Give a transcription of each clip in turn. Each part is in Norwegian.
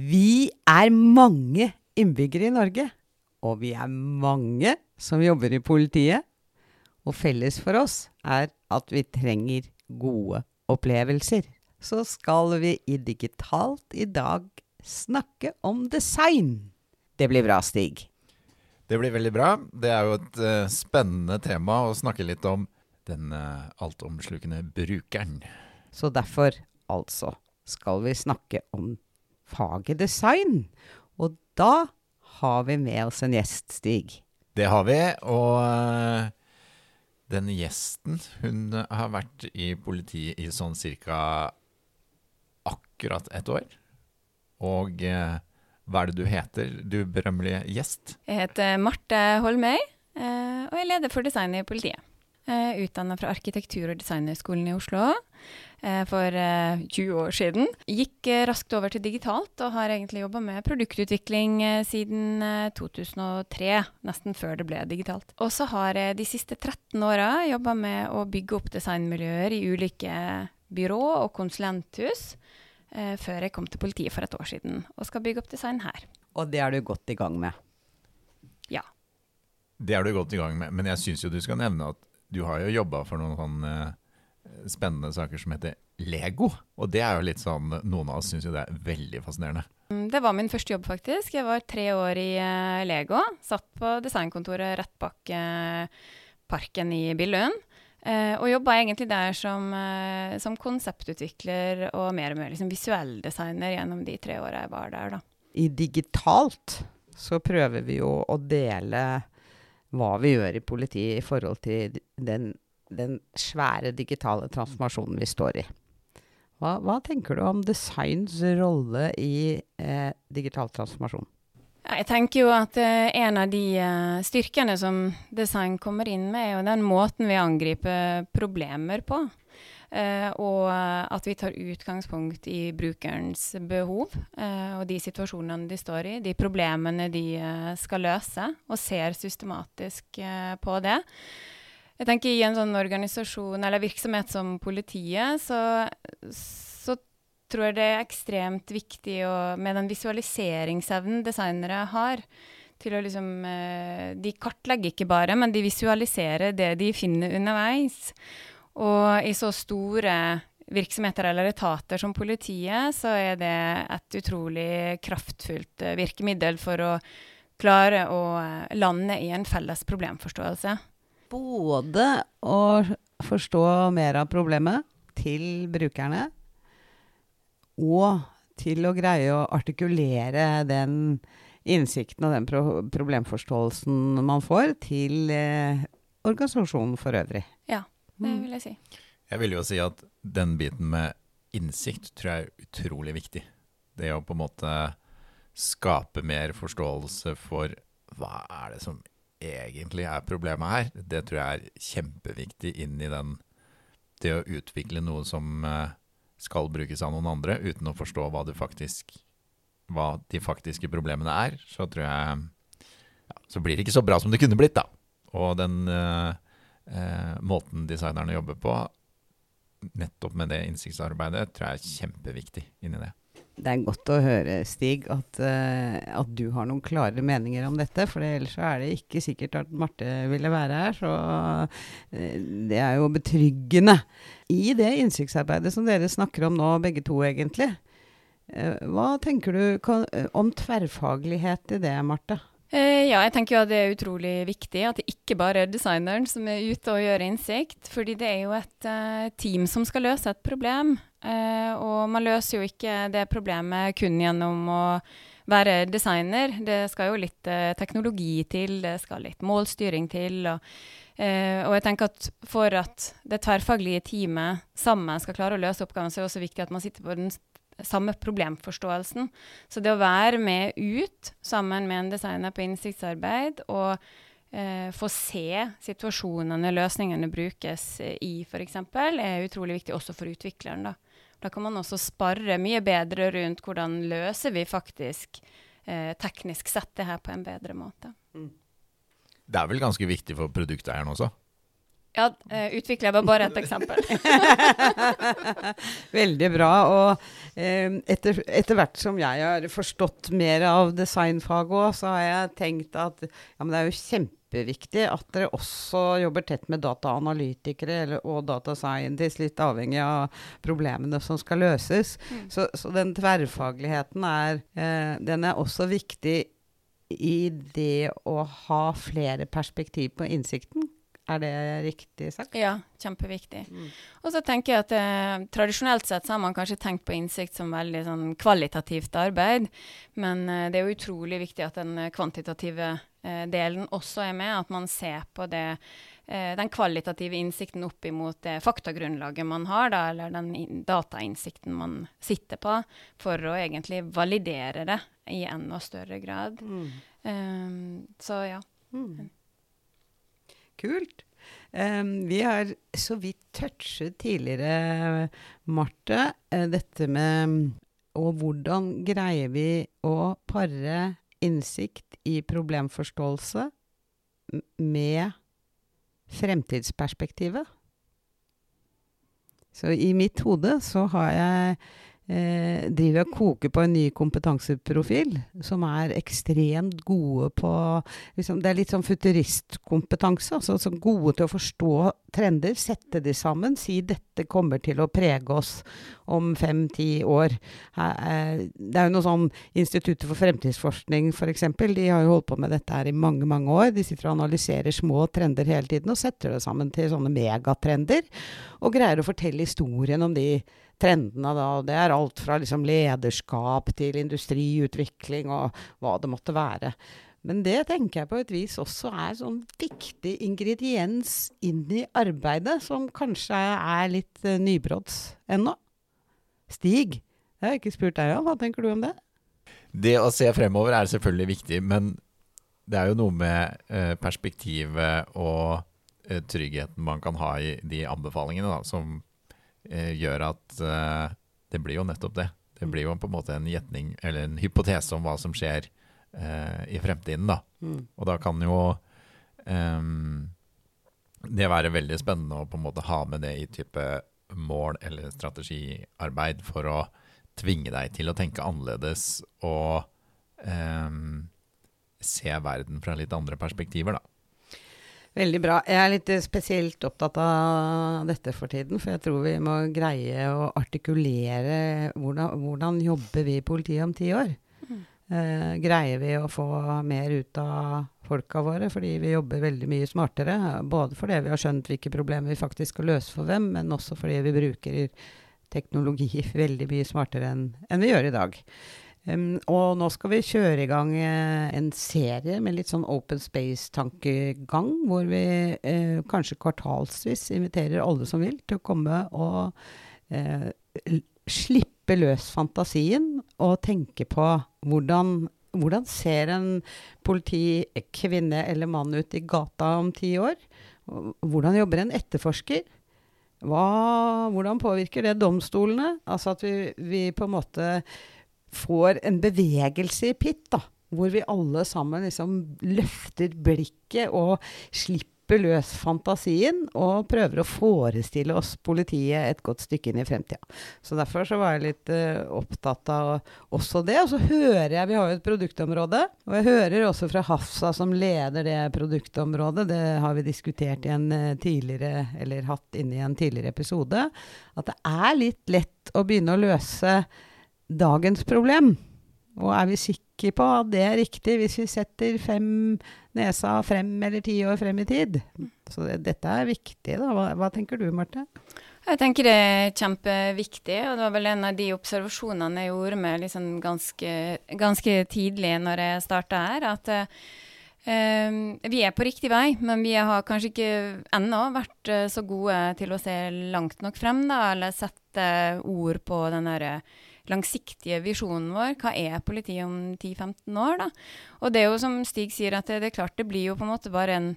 Vi er mange innbyggere i Norge, og vi er mange som jobber i politiet. Og felles for oss er at vi trenger gode opplevelser. Så skal vi i Digitalt i dag snakke om design. Det blir bra, Stig. Det blir veldig bra. Det er jo et uh, spennende tema å snakke litt om den uh, altomslukende brukeren. Så derfor, altså, skal vi snakke om faget design. Og da har vi med oss en gjest, Stig. Det har vi. Og denne den gjesten, hun har vært i politiet i sånn cirka akkurat ett år. Og uh, hva er det du heter, du berømmelige gjest? Jeg heter Marte Holmøy, uh, og jeg er leder for design i politiet. Utdanna fra Arkitektur- og designhøgskolen i Oslo for 20 år siden. Gikk raskt over til digitalt, og har egentlig jobba med produktutvikling siden 2003, nesten før det ble digitalt. Og så har jeg de siste 13 åra jobba med å bygge opp designmiljøer i ulike byrå og konsulenthus eh, før jeg kom til politiet for et år siden og skal bygge opp design her. Og det er du godt i gang med? Ja. Det er du godt i gang med, men jeg syns jo du skal nevne at du har jo jobba for noen sånne eh, spennende saker som heter Lego. Og det er jo litt sånn Noen av oss syns jo det er veldig fascinerende. Mm, det var min første jobb, faktisk. Jeg var tre år i uh, Lego. Satt på designkontoret rett bak uh, parken i Billund. Uh, og jobba egentlig der som, som, konseptutvikler og mer og mer liksom visuell designer gjennom de tre åra jeg var der. da. I digitalt så prøver vi jo å dele hva vi gjør i politiet i forhold til den, den svære digitale transformasjonen vi står i. Hva, hva, tenker du om designs rolle i eh, digital transformasjon? Jeg tenker jo at uh, en av de uh, styrkene som design kommer inn med, er jo den måten vi angriper problemer på. Uh, og at vi tar utgangspunkt i brukerens behov og de situasjonene de står i, de problemene de skal løse, og ser systematisk på det. Jeg tenker I en sånn organisasjon eller virksomhet som politiet, så, så tror jeg det er ekstremt viktig å, med den visualiseringsevnen designere har. til å liksom, eh, De kartlegger ikke bare, men de visualiserer det de finner underveis. Og i så store virksomheter eller etater som politiet, så er det et utrolig kraftfullt eh, virkemiddel for å klare å eh, lande i en felles problemforståelse. Både å forstå mer av problemet til brukerne, og til å greie å artikulere den innsikten og den pro problemforståelsen man får, til eh, organisasjonen for øvrig. Ja, det vil jeg si. Jeg vil jo si at den biten med innsikt tror jeg er utrolig viktig. Det å på en måte skape mer forståelse for hva er det som egentlig er problemet her, det tror jeg er kjempeviktig inn i den Det å utvikle noe som eh, skal brukes av noen andre, uten å forstå hva, faktisk, hva de faktiske problemene er, så tror jeg ja, Så blir det ikke så bra som det kunne blitt, da. Og den eh, eh, måten designerne jobber på, nettopp med det innsiktsarbeidet, tror jeg er kjempeviktig inni det. Det er godt å høre, Stig, at, uh, at, du har noen klare meninger om dette. For ellers er det ikke sikkert at Marte ville være her. Så uh, det er jo betryggende. I det innsiktsarbeidet som dere snakker om nå, begge to egentlig, uh, hva tenker du kan, om tverrfaglighet i det, Marte? Ja, jeg tenker jo at det er utrolig viktig at det ikke bare er designeren som er ute og gjør innsikt. Fordi det er jo et team som skal løse et problem. Uh, og man løser jo ikke det problemet kun gjennom å være designer. Det skal jo litt teknologi til, det skal litt målstyring til. Og, og, jeg tenker at for at det tverrfaglige teamet sammen skal klare å løse oppgaven, så er det også viktig at man sitter på den samme problemforståelsen. Så det å være med ut sammen med en designer på innsiktsarbeid og eh, få se situasjonene løsningene brukes i, f.eks., er utrolig viktig også for utvikleren. Da. da kan man også spare mye bedre rundt hvordan løser vi faktisk eh, teknisk sett det her på en bedre måte. Mm. Det er vel ganske viktig for produkteieren også? Ja, uh, utvikler var bare et eksempel. Veldig bra. Og uh, etter, etter, hvert som jeg har forstått mer av designfaget òg, så har jeg tenkt at ja, det er jo kjempeviktig at dere også jobber tett med dataanalytikere eller, og data scientists, litt avhengig av problemene som skal løses. Mm. Så, så, den tverrfagligheten er, uh, den er også viktig i det å ha flere perspektiv på innsikten. Er det riktig sagt? Ja, kjempeviktig. Mm. Og så tenker jeg at eh, Tradisjonelt sett så har man kanskje tenkt på innsikt som veldig sånn kvalitativt arbeid, men eh, det er jo utrolig viktig at den kvantitative eh, delen også er med. At man ser på det, eh, den kvalitative innsikten opp imot det faktagrunnlaget man har, da, eller den datainnsikten man sitter på, for å egentlig validere det i enda større grad. Mm. Um, så ja. Mm. Kult. Um, vi har så vidt touchet tidligere, Marte, uh, dette med Og hvordan greier vi å pare innsikt i problemforståelse med fremtidsperspektivet? Så i mitt hode så har jeg eh, driver og koker på en ny kompetanseprofil, som er ekstremt gode på liksom, Det er litt sånn futuristkompetanse. Altså, så gode til å forstå trender, sette de sammen, si dette kommer til å prege oss om fem-ti år. Eh, det er jo noe sånn Instituttet for fremtidsforskning f.eks. De har jo holdt på med dette her i mange mange år. De sitter og analyserer små trender hele tiden og setter det sammen til sånne megatrender. Og greier å fortelle historien om de trendene da. Det er alt fra liksom lederskap til industriutvikling og hva det måtte være. Men det tenker jeg på et vis også er sånn viktig ingrediens inn i arbeidet, som kanskje er litt uh, ennå. Stig, jeg har ikke spurt deg om, hva tenker du om det? Det å se fremover er selvfølgelig viktig, men det er jo noe med uh, perspektivet og uh, tryggheten man kan ha i de anbefalingene, da, som eh, gjør at eh, det blir jo nettopp det. Det blir jo på en måte en gjetning eller en hypotese om hva som skjer eh, i fremtiden. da. Mm. Og da kan jo um, det være veldig spennende å på en måte ha med det i type mål eller strategiarbeid for å tvinge deg til å tenke annerledes og um, se verden fra litt andre perspektiver, da. Veldig bra. Jeg er litt spesielt opptatt av dette for tiden. For jeg tror vi må greie å artikulere hvordan, hvordan jobber vi i politiet om ti år. Mm. Eh, greier vi å få mer ut av folka våre fordi vi jobber veldig mye smartere? Både fordi vi har skjønt hvilke problemer vi faktisk skal løse for hvem, men også fordi vi bruker teknologi veldig mye smartere enn, enn vi gjør i dag. Um, og nå skal vi kjøre i gang uh, en serie med litt sånn open space-tankegang, hvor vi uh, kanskje kvartalsvis inviterer alle som vil, til å komme og uh, slippe løs fantasien og tenke på hvordan, hvordan ser en politikvinne eller mann ut i gata om ti år? Hvordan jobber en etterforsker? Hva, hvordan påvirker det domstolene? Altså at vi, vi på en måte får en bevegelse i Pitt, da, hvor vi alle sammen liksom løfter blikket og slipper løs fantasien og prøver å forestille oss politiet et godt stykke inn i fremtida. Så derfor så var jeg litt uh, opptatt av også det. Og så hører jeg Vi har jo et produktområde, og jeg hører også fra Hafsa, som leder det produktområdet, det har vi diskutert i en uh, tidligere, eller hatt inne i en tidligere episode, at det er litt lett å begynne å løse dagens problem. Og er vi sikre på at det er riktig hvis vi setter fem nesa frem eller ti år frem i tid? Så det, dette er viktig. da. Hva, hva, tenker du, Marte? Jeg tenker det er kjempeviktig. Og det var vel en av de observasjonene jeg gjorde med liksom ganske, ganske, tidlig når jeg starta her. at uh, vi er på riktig vei, men vi har kanskje ikke ennå vært uh, så gode til å se langt nok frem, da, eller sette ord på den derre langsiktige visjonen vår. Hva er politiet om 10-15 år, da? Og det er jo som Stig sier, at det, det, er klart det blir jo på en måte bare en,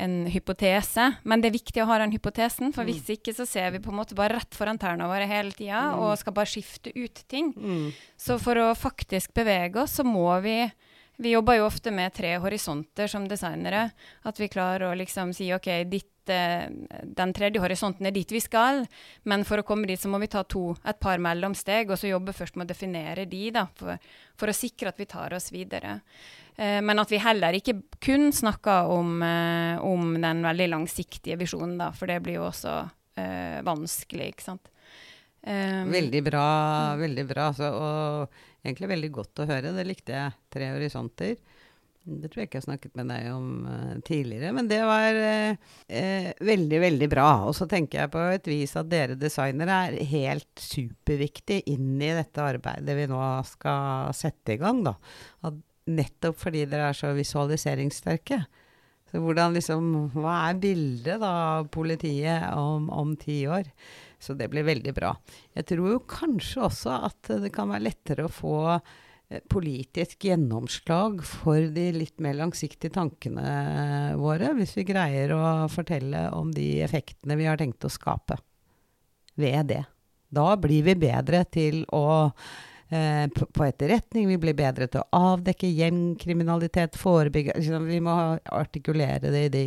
en hypotese. Men det er viktig å ha den hypotesen, for hvis mm. ikke så ser vi på en måte bare rett foran tærne våre hele tida mm. og skal bare skifte ut ting. Mm. Så for å faktisk bevege oss, så må vi vi jobber jo ofte med tre horisonter som designere. At vi klarer å liksom si OK, ditt, eh, den tredje horisonten er dit vi skal, men for å komme dit så må vi ta to, et par mellomsteg, og så jobbe først med å definere de, da, for, for å sikre at vi tar oss videre. Eh, men at vi heller ikke kun snakker om, eh, om den veldig langsiktige visjonen, da, for det blir jo også eh, vanskelig, ikke sant. Um, veldig bra, veldig bra. Så, og egentlig veldig godt å høre. Det likte jeg. Tre horisonter. Det tror jeg ikke jeg har snakket med deg om uh, tidligere, men det var uh, uh, veldig, veldig bra. Og så tenker jeg på et vis at dere designere er helt superviktig inn i dette arbeidet vi nå skal sette i gang. Da. At nettopp fordi dere er så visualiseringssterke. Så hvordan liksom Hva er bildet da av politiet om, om ti år? Så det blir veldig bra. Jeg tror jo kanskje også at det kan være lettere å få eh, politisk gjennomslag for de litt mer langsiktige tankene våre, hvis vi greier å fortelle om de effektene vi har tenkt å skape ved det. Da blir vi bedre til å eh, på etterretning, vi blir bedre til å avdekke gjengkriminalitet, forebygge Vi må artikulere det i de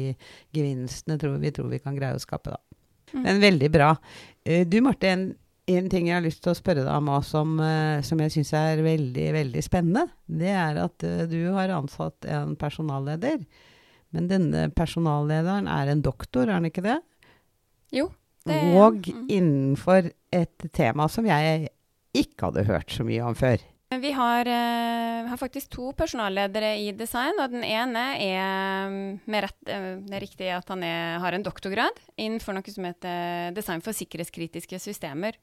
gevinstene tror vi tror vi kan greie å skape, da. Men veldig bra. Uh, du Marte, en, en, ting jeg har lyst til å spørre deg om som, uh, som jeg syns er veldig, veldig spennende, det er at uh, du har ansatt en personalleder. Men denne personallederen er en doktor, er han ikke det? Jo. Det, Og mm. innenfor et tema som jeg ikke hadde hørt så mye om før. Vi har, uh, har, faktisk to personalledere i design. og Den ene er mm, med rett, uh, det er riktig at han er, har en doktorgrad innenfor noe som heter design for sikkerhetskritiske systemer.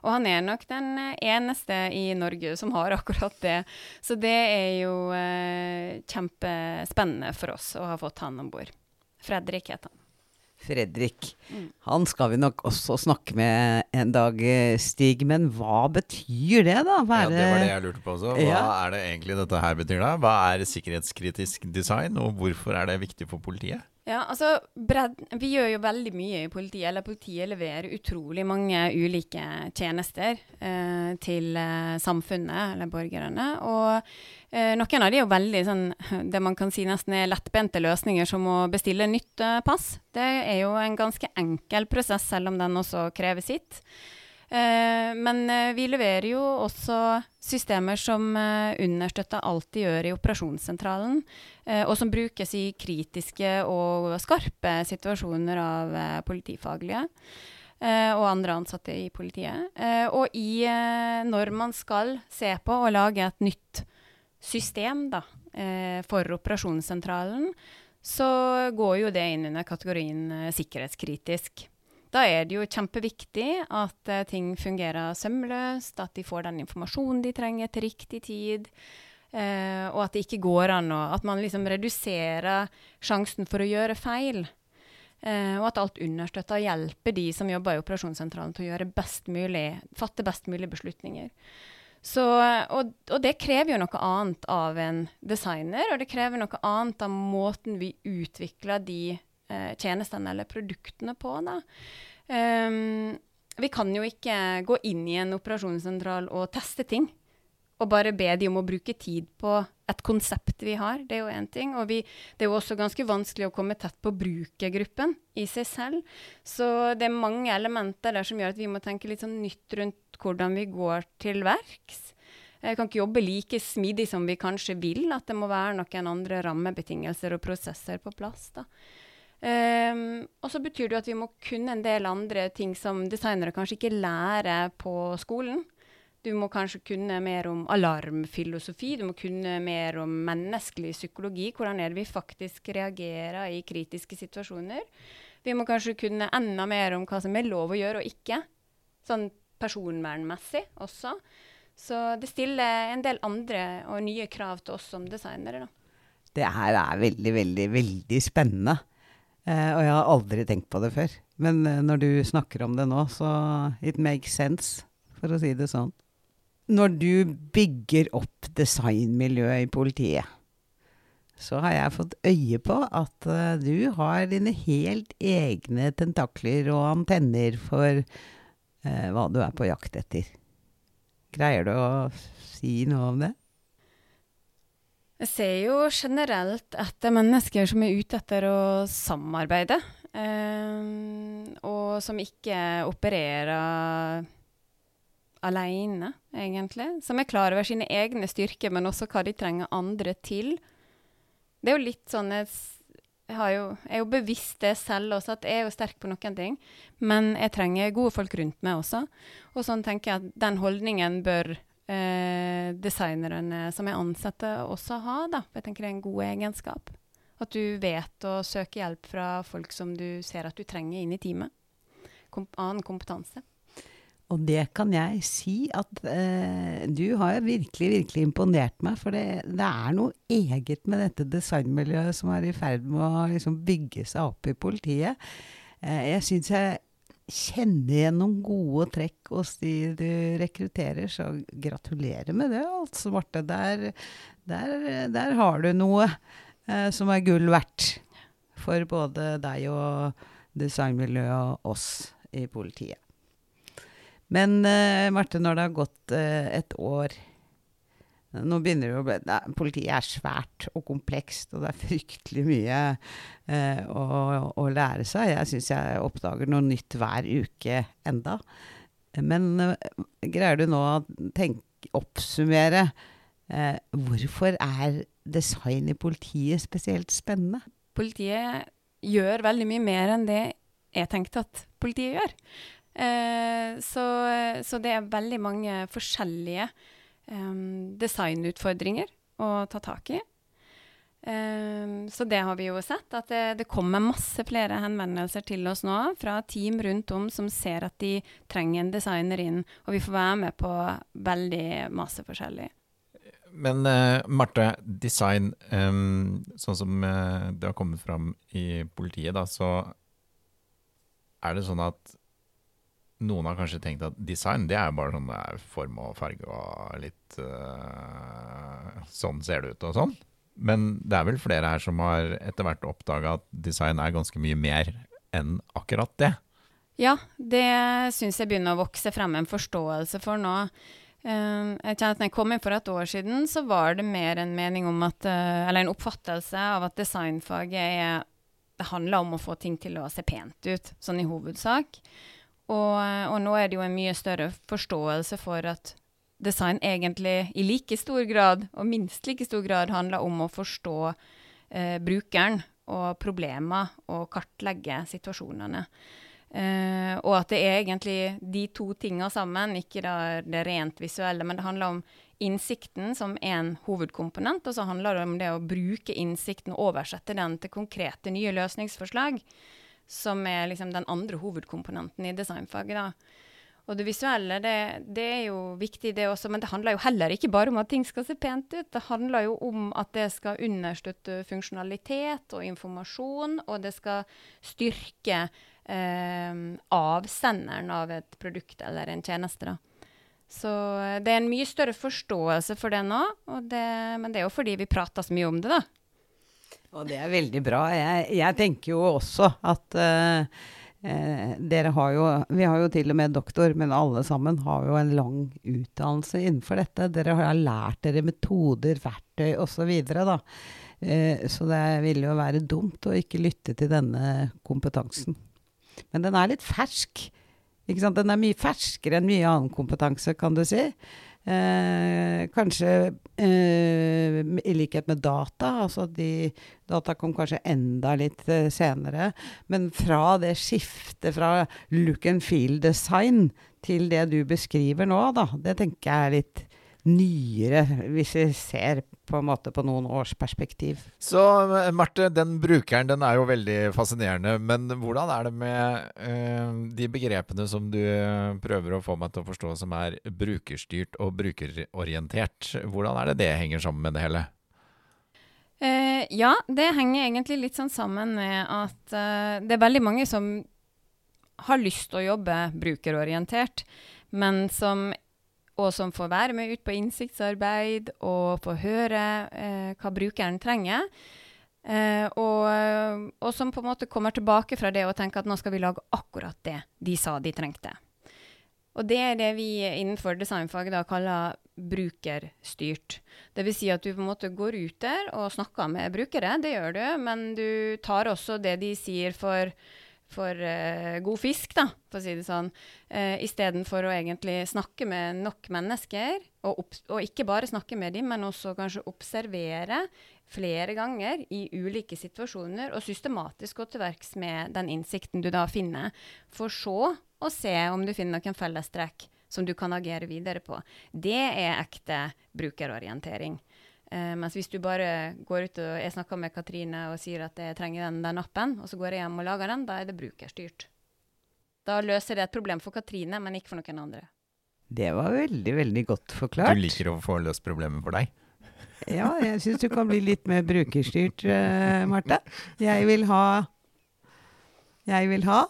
Og han er nok den eneste i Norge som har akkurat det. Så det er jo uh, kjempespennende for oss å ha fått han om bord. Fredrik heter han. Fredrik. Mm. Han skal vi nok også snakke med en dag, Stig. Men hva betyr det, da? Være... Ja, det var det jeg lurte på også. Hva ja. er det egentlig dette her betyr, da? Hva er sikkerhetskritisk design, og hvorfor er det viktig for politiet? Ja, altså, bred, Vi gjør jo veldig mye i politiet. eller Politiet leverer utrolig mange ulike tjenester eh, til eh, samfunnet, eller borgerne. Og eh, noen av de er jo veldig sånn, det man kan si nesten er lettbente løsninger, som å bestille nytt eh, pass. Det er jo en ganske enkel prosess, selv om den også krever sitt. Eh, men eh, vi leverer jo også systemer som eh, understøtter alt de gjør i operasjonssentralen, og som brukes i kritiske og skarpe situasjoner av politifaglige. og andre ansatte i politiet. og i, når man skal se på og lage et nytt system da, for operasjonssentralen, så går jo det inn under kategorien sikkerhetskritisk. Da er det jo kjempeviktig at uh, ting fungerer sømløst, at de får den informasjonen de trenger til riktig tid. Uh, og at det ikke går an å At man liksom reduserer sjansen for å gjøre feil. Uh, og at alt understøtter og hjelper de som jobber i operasjonssentralen til å gjøre best mulig, fatte best mulig beslutninger. Så, og, og, det krever jo noe annet av en designer, og det krever noe annet av måten vi utvikler de eh, tjenestene eller produktene på. Da. Um, vi kan jo ikke gå inn i en operasjonssentral og teste ting. Og bare be de om å bruke tid på et konsept vi har. Det er jo én ting. Og vi, det er jo også ganske vanskelig å komme tett på brukergruppen i seg selv. Så det er mange elementer der som gjør at vi må tenke litt sånn nytt rundt hvordan vi går til verks. Jeg kan ikke jobbe like smidig som vi kanskje vil. At det må være noen andre rammebetingelser og prosesser på plass. da. Um, og så betyr det jo at vi må kunne en del andre ting som designere kanskje ikke lærer på skolen. Du må kanskje kunne mer om alarmfilosofi, du må kunne mer om menneskelig psykologi. Hvordan er det vi faktisk reagerer i kritiske situasjoner? Vi må kanskje kunne enda mer om hva som er lov å gjøre og ikke. Sånn personvernmessig også. Så det stiller en del andre og nye krav til oss som designere. Da. Det her er veldig, veldig, veldig spennende. Eh, og jeg har aldri tenkt på det før. Men eh, når du snakker om det nå, så it makes sense, for å si det sånn. når du bygger opp designmiljøet i politiet, så har jeg fått øye på at uh, du har dine helt egne tentakler og antenner for hva du er på jakt etter. Greier du å si noe om det? Jeg ser jo generelt etter mennesker som er ute etter å samarbeide. Um, og som ikke opererer alene, egentlig. Som er klar over sine egne styrker, men også hva de trenger andre til. Det er jo litt sånn Jeg, jo, jeg er jo bevisst det selv også, at jeg er jo sterk på noen ting. Men jeg trenger gode folk rundt meg også. Og sånn tenker jeg at den holdningen bør eh, designerne som er ansatte, også ha. da. Jeg tenker det er en god egenskap. At du vet å søke hjelp fra folk som du ser at du trenger inn i teamet. Kom annen kompetanse. Og det kan jeg si at eh, du har virkelig, virkelig imponert meg. For det, det, er noe eget med dette designmiljøet som er i ferd med å liksom, bygge seg opp i politiet. Eh, jeg syns jeg kjenner igjen noen gode trekk hos de du rekrutterer, så gratulerer med det, altså, Marte. Der, der, der har du noe eh, som er gull verdt for både deg og designmiljøet og oss i politiet. Men eh, Marte, når det har gått eh, et år Nå begynner det å bli nei, Politiet er svært og komplekst, og det er fryktelig mye eh, å, å, lære seg. Jeg syns jeg oppdager noe nytt hver uke enda. Men greier du nå å oppsummere oppsummere hvorfor er design i politiet spesielt spennende? Politiet gjør veldig mye mer enn det jeg tenkte at politiet gjør. Eh, så, så, det er veldig mange forskjellige um, designutfordringer å ta tak i. Så det har vi jo sett, at det, det, kommer masse flere henvendelser til oss nå fra team rundt om som ser at de trenger en designer inn, og vi får være med på veldig masse forskjellig. Men uh, Marte, design, um, sånn som uh, det har kommet fram i politiet, da, så er det sånn at noen har kanskje tenkt at design det er bare sånn er form og farge og litt uh, Sånn ser det ut og sånn. Men det er vel flere her som har etter hvert oppdaga at design er ganske mye mer enn akkurat det. Ja, det syns jeg begynner å vokse frem en forståelse for nå. Uh, jeg kjenner at når jeg kom inn for et år siden, så var det mer en mening om at uh, Eller en oppfattelse av at designfaget er Det handler om å få ting til å se pent ut, sånn i hovedsak. Og, og, nå er det jo en mye større forståelse for at design egentlig i like stor grad, og minst like stor grad, handler om å forstå eh, brukeren og problemer, og kartlegge situasjonene. Eh, og at det er egentlig de to tinga sammen, ikke det rent visuelle, men det handler om innsikten som en hovedkomponent, og så handler det om det å bruke innsikten og oversette den til konkrete nye løsningsforslag som er liksom den andre hovedkomponenten i designfaget. da. Og det visuelle, det, det, er jo viktig, det også, men det handler jo heller ikke bare om at ting skal se pent ut. Det handler jo om at det skal understøtte funksjonalitet og informasjon, og det skal styrke eh, avsenderen av et produkt eller en tjeneste. da. Så eh, det er en mye større forståelse for det nå, det, men det er jo fordi vi prater så mye om det, da. Og det er veldig bra. Jeg, jeg tenker jo også at uh, dere har jo Vi har jo til og med doktor, men alle sammen har jo en lang utdannelse innenfor dette. Dere har lært dere metoder, verktøy osv. Så, Uh, så det vil jo være dumt å ikke lytte til denne kompetansen. Men den er litt fersk. Den er mye ferskere enn mye annen kompetanse, kan du si. Eh, kanskje eh, i likhet med data. Altså de, data kom kanskje enda litt eh, senere. Men fra det skiftet fra look and feel design til det du beskriver nå, da, det tenker jeg er litt nyere, hvis vi ser på en måte på noen års perspektiv. Så eh, Marte, den brukeren den er jo veldig fascinerende. Men hvordan er det med uh, de begrepene som du prøver å få meg til å forstå som er brukerstyrt og brukerorientert? Hvordan er det det henger sammen med det hele? Uh, ja, det henger egentlig litt sånn sammen med at uh, det er veldig mange som har lyst til å jobbe brukerorientert, men som og som får være med ut på innsiktsarbeid og får høre eh, hva brukeren trenger. Eh, og, og, som på en måte kommer tilbake fra det og tenker at nå skal vi lage akkurat det de sa de trengte. Og det er det vi innenfor designfaget da kaller brukerstyrt. Dvs. Si at du på en måte går ut der og snakker med brukere, det gjør du, men du tar også det de sier for for uh, god fisk, da, for å si det sånn. Uh, Istedenfor å egentlig snakke med nok mennesker, og, og, ikke bare snakke med dem, men også kanskje observere flere ganger i ulike situasjoner, og systematisk gå til verks med den innsikten du da finner, for så å se om du finner noen fellestrekk som du kan agere videre på. Det er ekte brukerorientering. Uh, mens hvis du bare går ut og Jeg snakker med Katrine og sier at jeg trenger den, den appen, og så går jeg hjem og lager den, da er det brukerstyrt. Da løser det et problem for Katrine, men ikke for noen andre. Det var veldig, veldig godt forklart. Du liker å få løst problemet for deg? ja, jeg syns du kan bli litt mer brukerstyrt, uh, Marte. Jeg vil ha jeg vil ha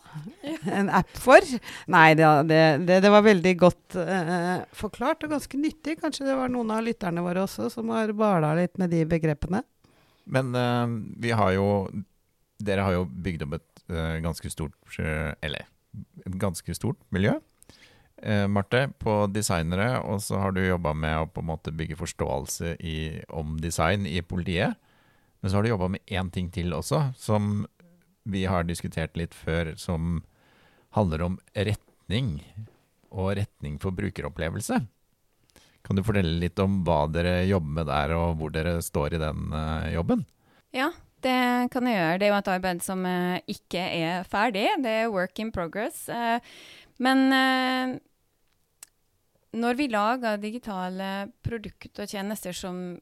en app for. Nei, det, det, det var veldig godt eh, forklart og ganske nyttig. Kanskje det var noen av lytterne våre også som har bala litt med de begrepene. Men eh, vi har jo Dere har jo bygd opp et eh, ganske stort eh, Eller et ganske stort miljø. Eh, Marte, på designere, og så har du jobba med å på en måte bygge forståelse i, om design i politiet. Men så har du jobba med én ting til også, som vi har diskutert litt før, som handler om retning, og retning for brukeropplevelse. Kan du fortelle litt om hva dere jobber med der, og hvor dere står i den uh, jobben? Ja, det kan jeg gjøre. Det er jo et arbeid som uh, ikke er ferdig. Det er work in progress. Uh, men når vi lager digitale produkter og tjenester som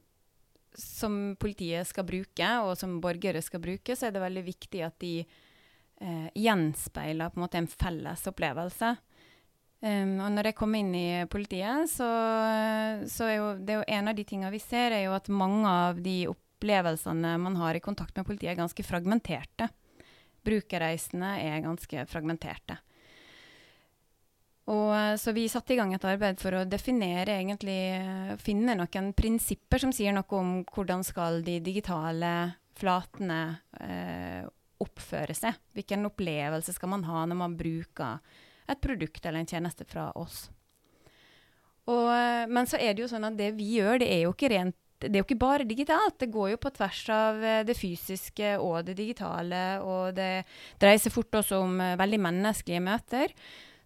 som politiet skal bruke, og som borgere skal bruke, så er det veldig viktig at de eh, gjenspeiler på en måte en felles opplevelse. Um, og når jeg kom inn i politiet, så, så er jo det er jo en av de tingene vi ser, er jo at mange av de opplevelsene man har i kontakt med politiet, er ganske fragmenterte. Brukerreisene er ganske fragmenterte. Og, eh, så vi satte i gang et arbeid for å definere, egentlig eh, finne noen prinsipper som sier noe om hvordan skal de digitale flatene eh, oppføre seg. Hvilken opplevelse skal man ha når man bruker et produkt eller en tjeneste fra oss. Og, eh, men så er det jo sånn at det vi gjør, det er jo ikke rent det er jo ikke bare digitalt. Det går jo på tvers av det fysiske og det digitale. Og det dreier seg fort også om veldig menneskelige møter.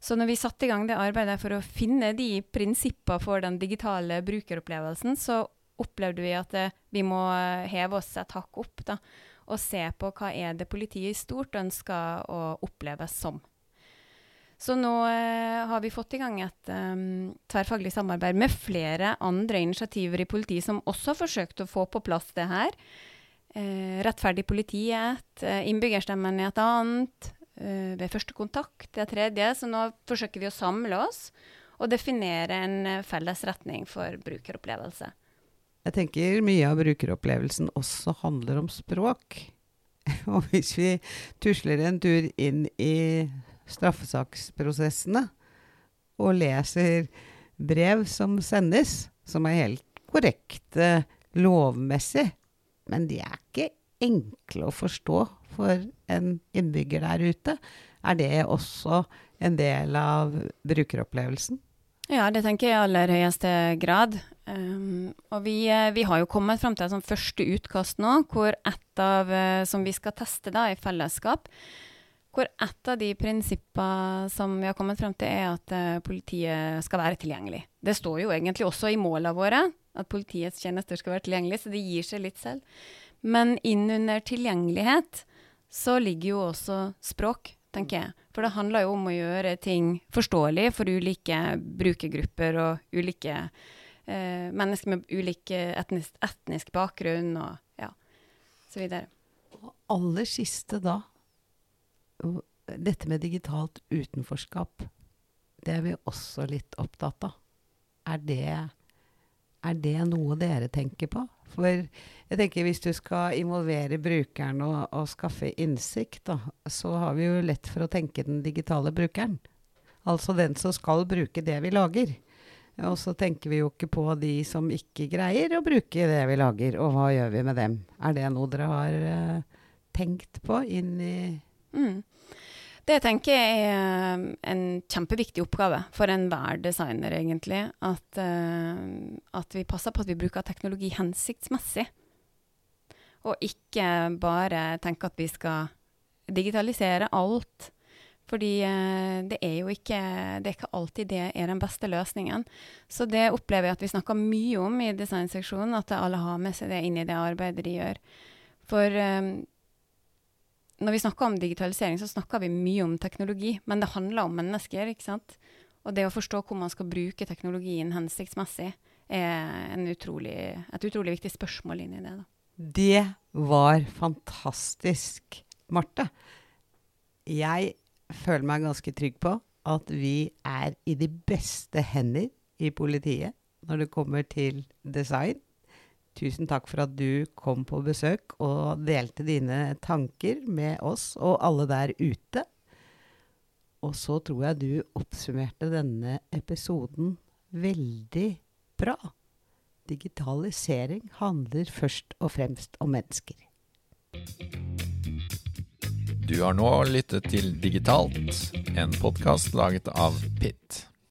Så når vi satte i gang det arbeidet for å finne de prinsippene for den digitale brukeropplevelsen, så opplevde vi at eh, vi må eh, heve oss et hakk opp da, og se på hva er det politiet i stort ønsker å oppleves som. Så nå eh, har vi fått i gang et um, tverrfaglig samarbeid med flere andre initiativer i politiet som også har forsøkt å få på plass det her. Eh, rettferdig politi er et, eh, innbyggerstemmen er et annet, ved første kontakt. Det er tredje. Så nå forsøker vi å samle oss og definere en uh, felles retning for brukeropplevelse. Jeg tenker mye av brukeropplevelsen også handler om språk. og hvis vi tusler en tur inn i straffesaksprosessene og leser brev som sendes, som er helt korrekte lovmessig, men de er ikke enkle å forstå for en innbygger der ute. Er det også en del av brukeropplevelsen? Ja, det tenker jeg i aller høyeste grad. Um, og vi, eh, vi, har jo kommet fram til et sånn første utkast nå, hvor et av, uh, som vi skal teste da i fellesskap, hvor et av de prinsippene som vi har kommet frem til, er at uh, politiet skal være tilgjengelig. Det står jo egentlig også i målene våre at politiets tjenester skal være tilgjengelig, så det gir seg litt selv. Men innunder tilgjengelighet så ligger jo også språk, tenker jeg. For det handler jo om å gjøre ting forståelig for ulike brukergrupper og ulike eh, mennesker med ulik etnisk, etnisk, bakgrunn og ja, så videre. Og aller siste da, dette med digitalt utenforskap. Det er vi også litt opptatt av. Er det, er det noe dere tenker på? For jeg tenker hvis du skal involvere brukeren og, og, skaffe innsikt, da, så har vi jo lett for å tenke den digitale brukeren. Altså den som skal bruke det vi lager. Og så tenker vi jo ikke på de som ikke greier å bruke det vi lager, og hva gjør vi med dem? Er det noe dere har uh, tenkt på inn i mm. Det tenker jeg er en kjempeviktig oppgave for enhver designer, egentlig. At, uh, at vi passer på at vi bruker teknologi hensiktsmessig. Og ikke bare tenker at vi skal digitalisere alt. Fordi eh, det er jo ikke, det er ikke alltid det er den beste løsningen. Så det opplever jeg at vi snakker mye om i designseksjonen, at alle har med seg det inn i det arbeidet de gjør. For når vi snakker om digitalisering, så snakker vi mye om teknologi, men det handler om mennesker. ikke sant? Og det å forstå hvor man skal bruke teknologien hensiktsmessig, er utrolig, et utrolig viktig spørsmål inn i det. da. Det var fantastisk, Marte. Jeg føler meg ganske trygg på at vi er i de beste hender i politiet når det kommer til design. Tusen takk for at du kom på besøk og delte dine tanker med oss og alle der ute. Og så tror jeg du oppsummerte denne episoden veldig bra. Digitalisering handler først og fremst om mennesker. Du har nå lyttet til Digitalt, en podkast laget av Pitt.